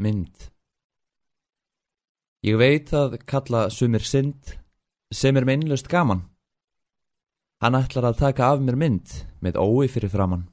mynd. Ég veit að kalla sumir synd sem er meinlust gaman. Hann ætlar að taka af mér mynd með ói fyrir framann.